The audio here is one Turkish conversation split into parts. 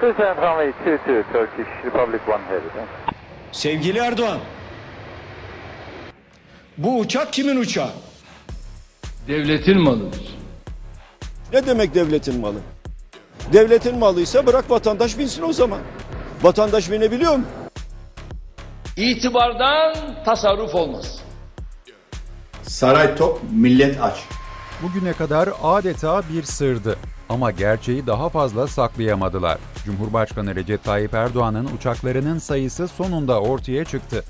Susan Runway 22, Turkish Republic 1 Heavy. Thanks. Sevgili Erdoğan, bu uçak kimin uçağı? Devletin malıdır. Ne demek devletin malı? Devletin malıysa bırak vatandaş binsin o zaman. Vatandaş binebiliyor mu? İtibardan tasarruf olmaz. Saray tok, millet aç. Bugüne kadar adeta bir sırdı. Ama gerçeği daha fazla saklayamadılar. Cumhurbaşkanı Recep Tayyip Erdoğan'ın uçaklarının sayısı sonunda ortaya çıktı.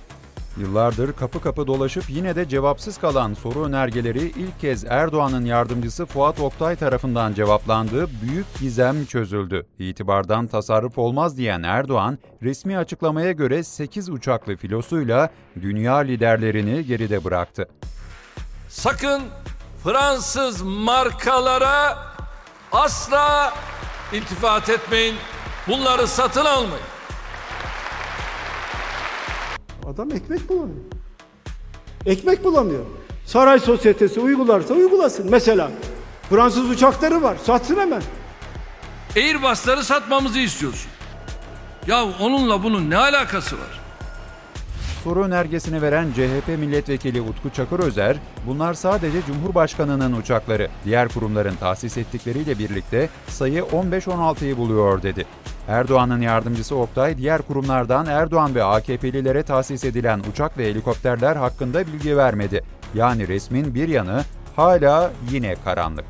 Yıllardır kapı kapı dolaşıp yine de cevapsız kalan soru önergeleri ilk kez Erdoğan'ın yardımcısı Fuat Oktay tarafından cevaplandığı büyük gizem çözüldü. İtibardan tasarruf olmaz diyen Erdoğan, resmi açıklamaya göre 8 uçaklı filosuyla dünya liderlerini geride bıraktı. Sakın Fransız markalara asla iltifat etmeyin. Bunları satın almayın. Adam ekmek bulamıyor. Ekmek bulamıyor. Saray sosyetesi uygularsa uygulasın. Mesela Fransız uçakları var. Satsın hemen. Airbus'ları satmamızı istiyorsun. Ya onunla bunun ne alakası var? Soru önergesini veren CHP milletvekili Utku Çakırözer, bunlar sadece Cumhurbaşkanı'nın uçakları, diğer kurumların tahsis ettikleriyle birlikte sayı 15-16'yı buluyor dedi. Erdoğan'ın yardımcısı Oktay, diğer kurumlardan Erdoğan ve AKP'lilere tahsis edilen uçak ve helikopterler hakkında bilgi vermedi. Yani resmin bir yanı hala yine karanlık.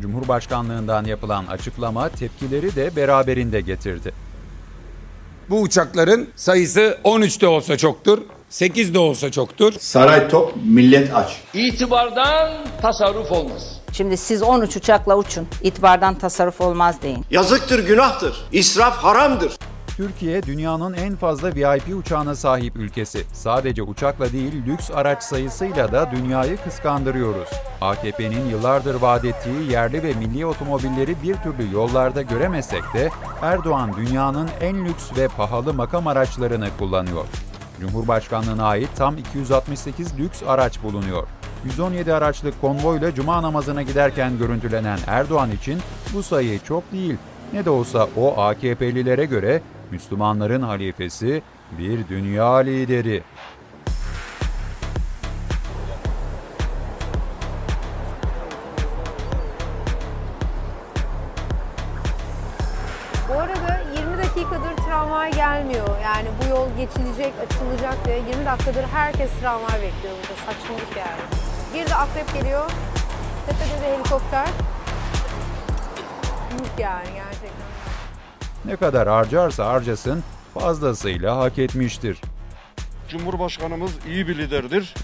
Cumhurbaşkanlığından yapılan açıklama tepkileri de beraberinde getirdi. Bu uçakların sayısı 13 de olsa çoktur, 8 de olsa çoktur. Saray tok, millet aç. İtibardan tasarruf olmaz. Şimdi siz 13 uçakla uçun. İtibardan tasarruf olmaz deyin. Yazıktır, günahtır. İsraf haramdır. Türkiye dünyanın en fazla VIP uçağına sahip ülkesi. Sadece uçakla değil lüks araç sayısıyla da dünyayı kıskandırıyoruz. AKP'nin yıllardır vaat ettiği yerli ve milli otomobilleri bir türlü yollarda göremesek de Erdoğan dünyanın en lüks ve pahalı makam araçlarını kullanıyor. Cumhurbaşkanlığına ait tam 268 lüks araç bulunuyor. 117 araçlık konvoyla cuma namazına giderken görüntülenen Erdoğan için bu sayı çok değil. Ne de olsa o AKP'lilere göre Müslümanların halifesi, bir dünya lideri. Bu arada 20 dakikadır tramvay gelmiyor. Yani bu yol geçilecek, açılacak diye 20 dakikadır herkes tramvay bekliyor burada. Saçmalık yani. Bir de akrep geliyor. Tepede de helikopter. Büyük yani gerçekten. Ne kadar harcarsa harcasın fazlasıyla hak etmiştir. Cumhurbaşkanımız iyi bir liderdir.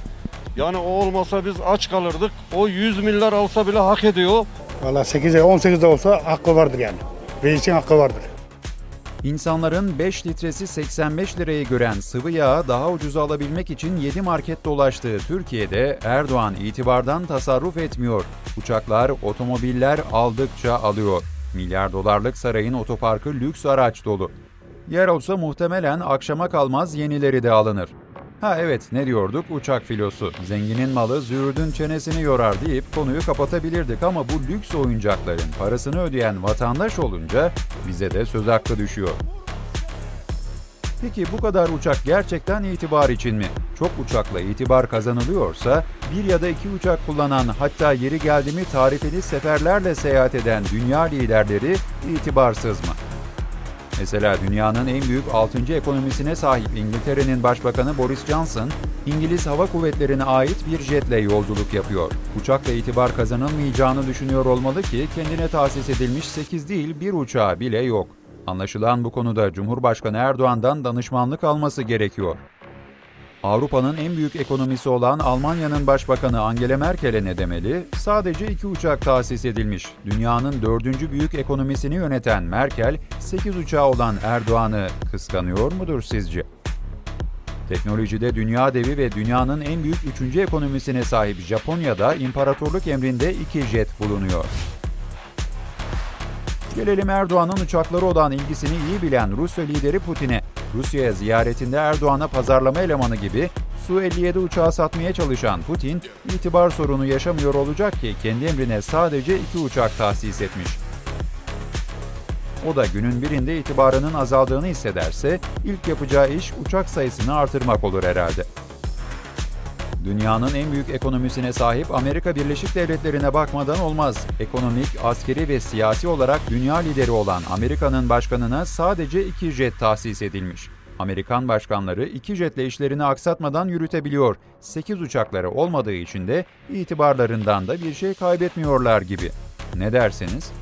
Yani o olmasa biz aç kalırdık. O 100 milyar alsa bile hak ediyor. Valla 8'e 18'de olsa hakkı vardır yani. Reisin hakkı vardır. İnsanların 5 litresi 85 lirayı gören sıvı yağı daha ucuza alabilmek için 7 market dolaştığı Türkiye'de Erdoğan itibardan tasarruf etmiyor. Uçaklar, otomobiller aldıkça alıyor. Milyar dolarlık sarayın otoparkı lüks araç dolu. Yer olsa muhtemelen akşama kalmaz yenileri de alınır. Ha evet ne diyorduk uçak filosu. Zenginin malı züğürdün çenesini yorar deyip konuyu kapatabilirdik ama bu lüks oyuncakların parasını ödeyen vatandaş olunca bize de söz hakkı düşüyor. Peki bu kadar uçak gerçekten itibar için mi? Çok uçakla itibar kazanılıyorsa bir ya da iki uçak kullanan hatta yeri geldi mi tarifeli seferlerle seyahat eden dünya liderleri itibarsız mı? Mesela dünyanın en büyük 6. ekonomisine sahip İngiltere'nin Başbakanı Boris Johnson, İngiliz Hava Kuvvetleri'ne ait bir jetle yolculuk yapıyor. Uçakla itibar kazanılmayacağını düşünüyor olmalı ki kendine tahsis edilmiş 8 değil bir uçağı bile yok. Anlaşılan bu konuda Cumhurbaşkanı Erdoğan'dan danışmanlık alması gerekiyor. Avrupa'nın en büyük ekonomisi olan Almanya'nın başbakanı Angela Merkel'e ne demeli? Sadece iki uçak tahsis edilmiş. Dünyanın dördüncü büyük ekonomisini yöneten Merkel, 8 uçağı olan Erdoğan'ı kıskanıyor mudur sizce? Teknolojide dünya devi ve dünyanın en büyük üçüncü ekonomisine sahip Japonya'da imparatorluk emrinde iki jet bulunuyor. Gelelim Erdoğan'ın uçakları olan ilgisini iyi bilen Rusya lideri Putin'e. Rusya'ya ziyaretinde Erdoğan'a pazarlama elemanı gibi Su-57 uçağı satmaya çalışan Putin, itibar sorunu yaşamıyor olacak ki kendi emrine sadece iki uçak tahsis etmiş. O da günün birinde itibarının azaldığını hissederse ilk yapacağı iş uçak sayısını artırmak olur herhalde. Dünyanın en büyük ekonomisine sahip Amerika Birleşik Devletleri'ne bakmadan olmaz. Ekonomik, askeri ve siyasi olarak dünya lideri olan Amerika'nın başkanına sadece iki jet tahsis edilmiş. Amerikan başkanları iki jetle işlerini aksatmadan yürütebiliyor. 8 uçakları olmadığı için de itibarlarından da bir şey kaybetmiyorlar gibi. Ne dersiniz?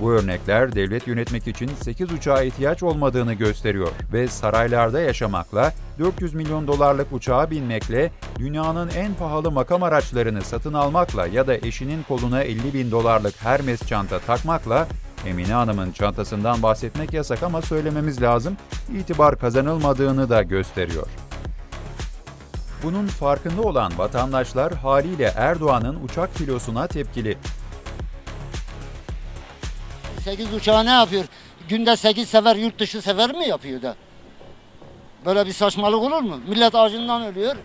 Bu örnekler devlet yönetmek için 8 uçağa ihtiyaç olmadığını gösteriyor ve saraylarda yaşamakla, 400 milyon dolarlık uçağa binmekle, dünyanın en pahalı makam araçlarını satın almakla ya da eşinin koluna 50 bin dolarlık Hermes çanta takmakla Emine Hanım'ın çantasından bahsetmek yasak ama söylememiz lazım, itibar kazanılmadığını da gösteriyor. Bunun farkında olan vatandaşlar haliyle Erdoğan'ın uçak filosuna tepkili. 8 uçağı ne yapıyor? Günde 8 sefer yurt dışı sefer mi yapıyor da? Böyle bir saçmalık olur mu? Millet acından ölüyor.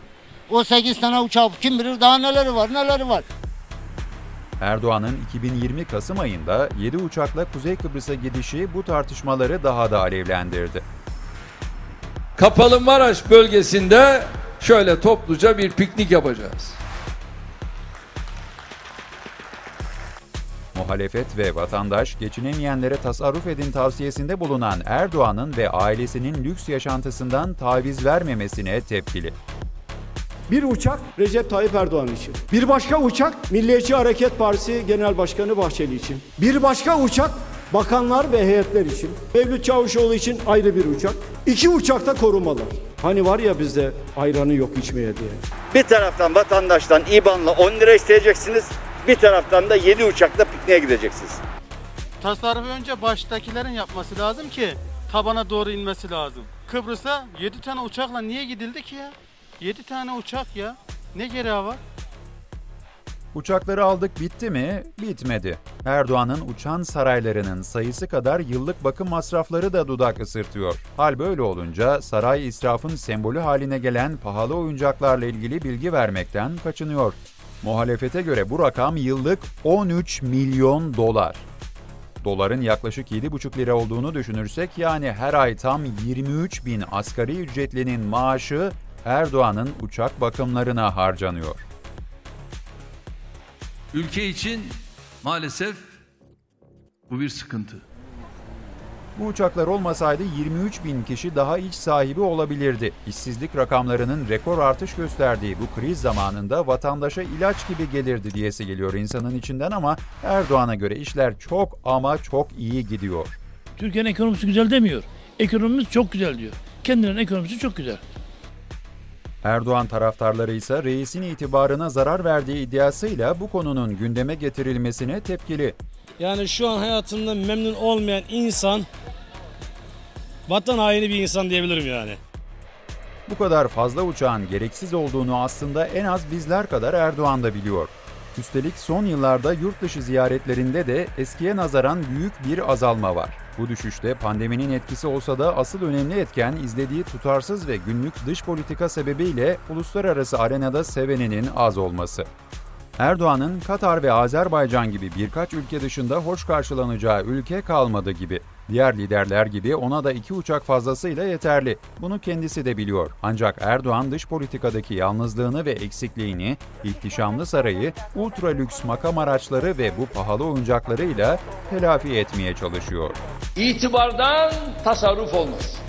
O 8 tane uçak kim bilir daha neleri var neleri var. Erdoğan'ın 2020 Kasım ayında 7 uçakla Kuzey Kıbrıs'a gidişi bu tartışmaları daha da alevlendirdi. Kapalı Maraş bölgesinde şöyle topluca bir piknik yapacağız. Muhalefet ve vatandaş geçinemeyenlere tasarruf edin tavsiyesinde bulunan Erdoğan'ın ve ailesinin lüks yaşantısından taviz vermemesine tepkili. Bir uçak Recep Tayyip Erdoğan için. Bir başka uçak Milliyetçi Hareket Partisi Genel Başkanı Bahçeli için. Bir başka uçak bakanlar ve heyetler için. Mevlüt Çavuşoğlu için ayrı bir uçak. İki uçakta korumalar. Hani var ya bizde ayranı yok içmeye diye. Bir taraftan vatandaştan İBAN'la 10 lira isteyeceksiniz. Bir taraftan da 7 uçakla pikniğe gideceksiniz. Tasarrufu önce baştakilerin yapması lazım ki tabana doğru inmesi lazım. Kıbrıs'a 7 tane uçakla niye gidildi ki ya? 7 tane uçak ya. Ne gereği var? Uçakları aldık bitti mi? Bitmedi. Erdoğan'ın uçan saraylarının sayısı kadar yıllık bakım masrafları da dudak ısırtıyor. Hal böyle olunca saray israfın sembolü haline gelen pahalı oyuncaklarla ilgili bilgi vermekten kaçınıyor. Muhalefete göre bu rakam yıllık 13 milyon dolar. Doların yaklaşık 7,5 lira olduğunu düşünürsek yani her ay tam 23 bin asgari ücretlinin maaşı Erdoğan'ın uçak bakımlarına harcanıyor. Ülke için maalesef bu bir sıkıntı. Bu uçaklar olmasaydı 23 bin kişi daha iş sahibi olabilirdi. İşsizlik rakamlarının rekor artış gösterdiği bu kriz zamanında vatandaşa ilaç gibi gelirdi diyesi geliyor insanın içinden ama Erdoğan'a göre işler çok ama çok iyi gidiyor. Türkiye'nin ekonomisi güzel demiyor. Ekonomimiz çok güzel diyor. Kendinin ekonomisi çok güzel. Erdoğan taraftarları ise reisin itibarına zarar verdiği iddiasıyla bu konunun gündeme getirilmesine tepkili. Yani şu an hayatında memnun olmayan insan vatan haini bir insan diyebilirim yani. Bu kadar fazla uçağın gereksiz olduğunu aslında en az bizler kadar Erdoğan da biliyor. Üstelik son yıllarda yurt dışı ziyaretlerinde de eskiye nazaran büyük bir azalma var. Bu düşüşte pandeminin etkisi olsa da asıl önemli etken izlediği tutarsız ve günlük dış politika sebebiyle uluslararası arenada seveninin az olması. Erdoğan'ın Katar ve Azerbaycan gibi birkaç ülke dışında hoş karşılanacağı ülke kalmadı gibi. Diğer liderler gibi ona da iki uçak fazlasıyla yeterli. Bunu kendisi de biliyor. Ancak Erdoğan dış politikadaki yalnızlığını ve eksikliğini, ihtişamlı sarayı, ultra lüks makam araçları ve bu pahalı oyuncaklarıyla telafi etmeye çalışıyor. İtibardan tasarruf olmaz.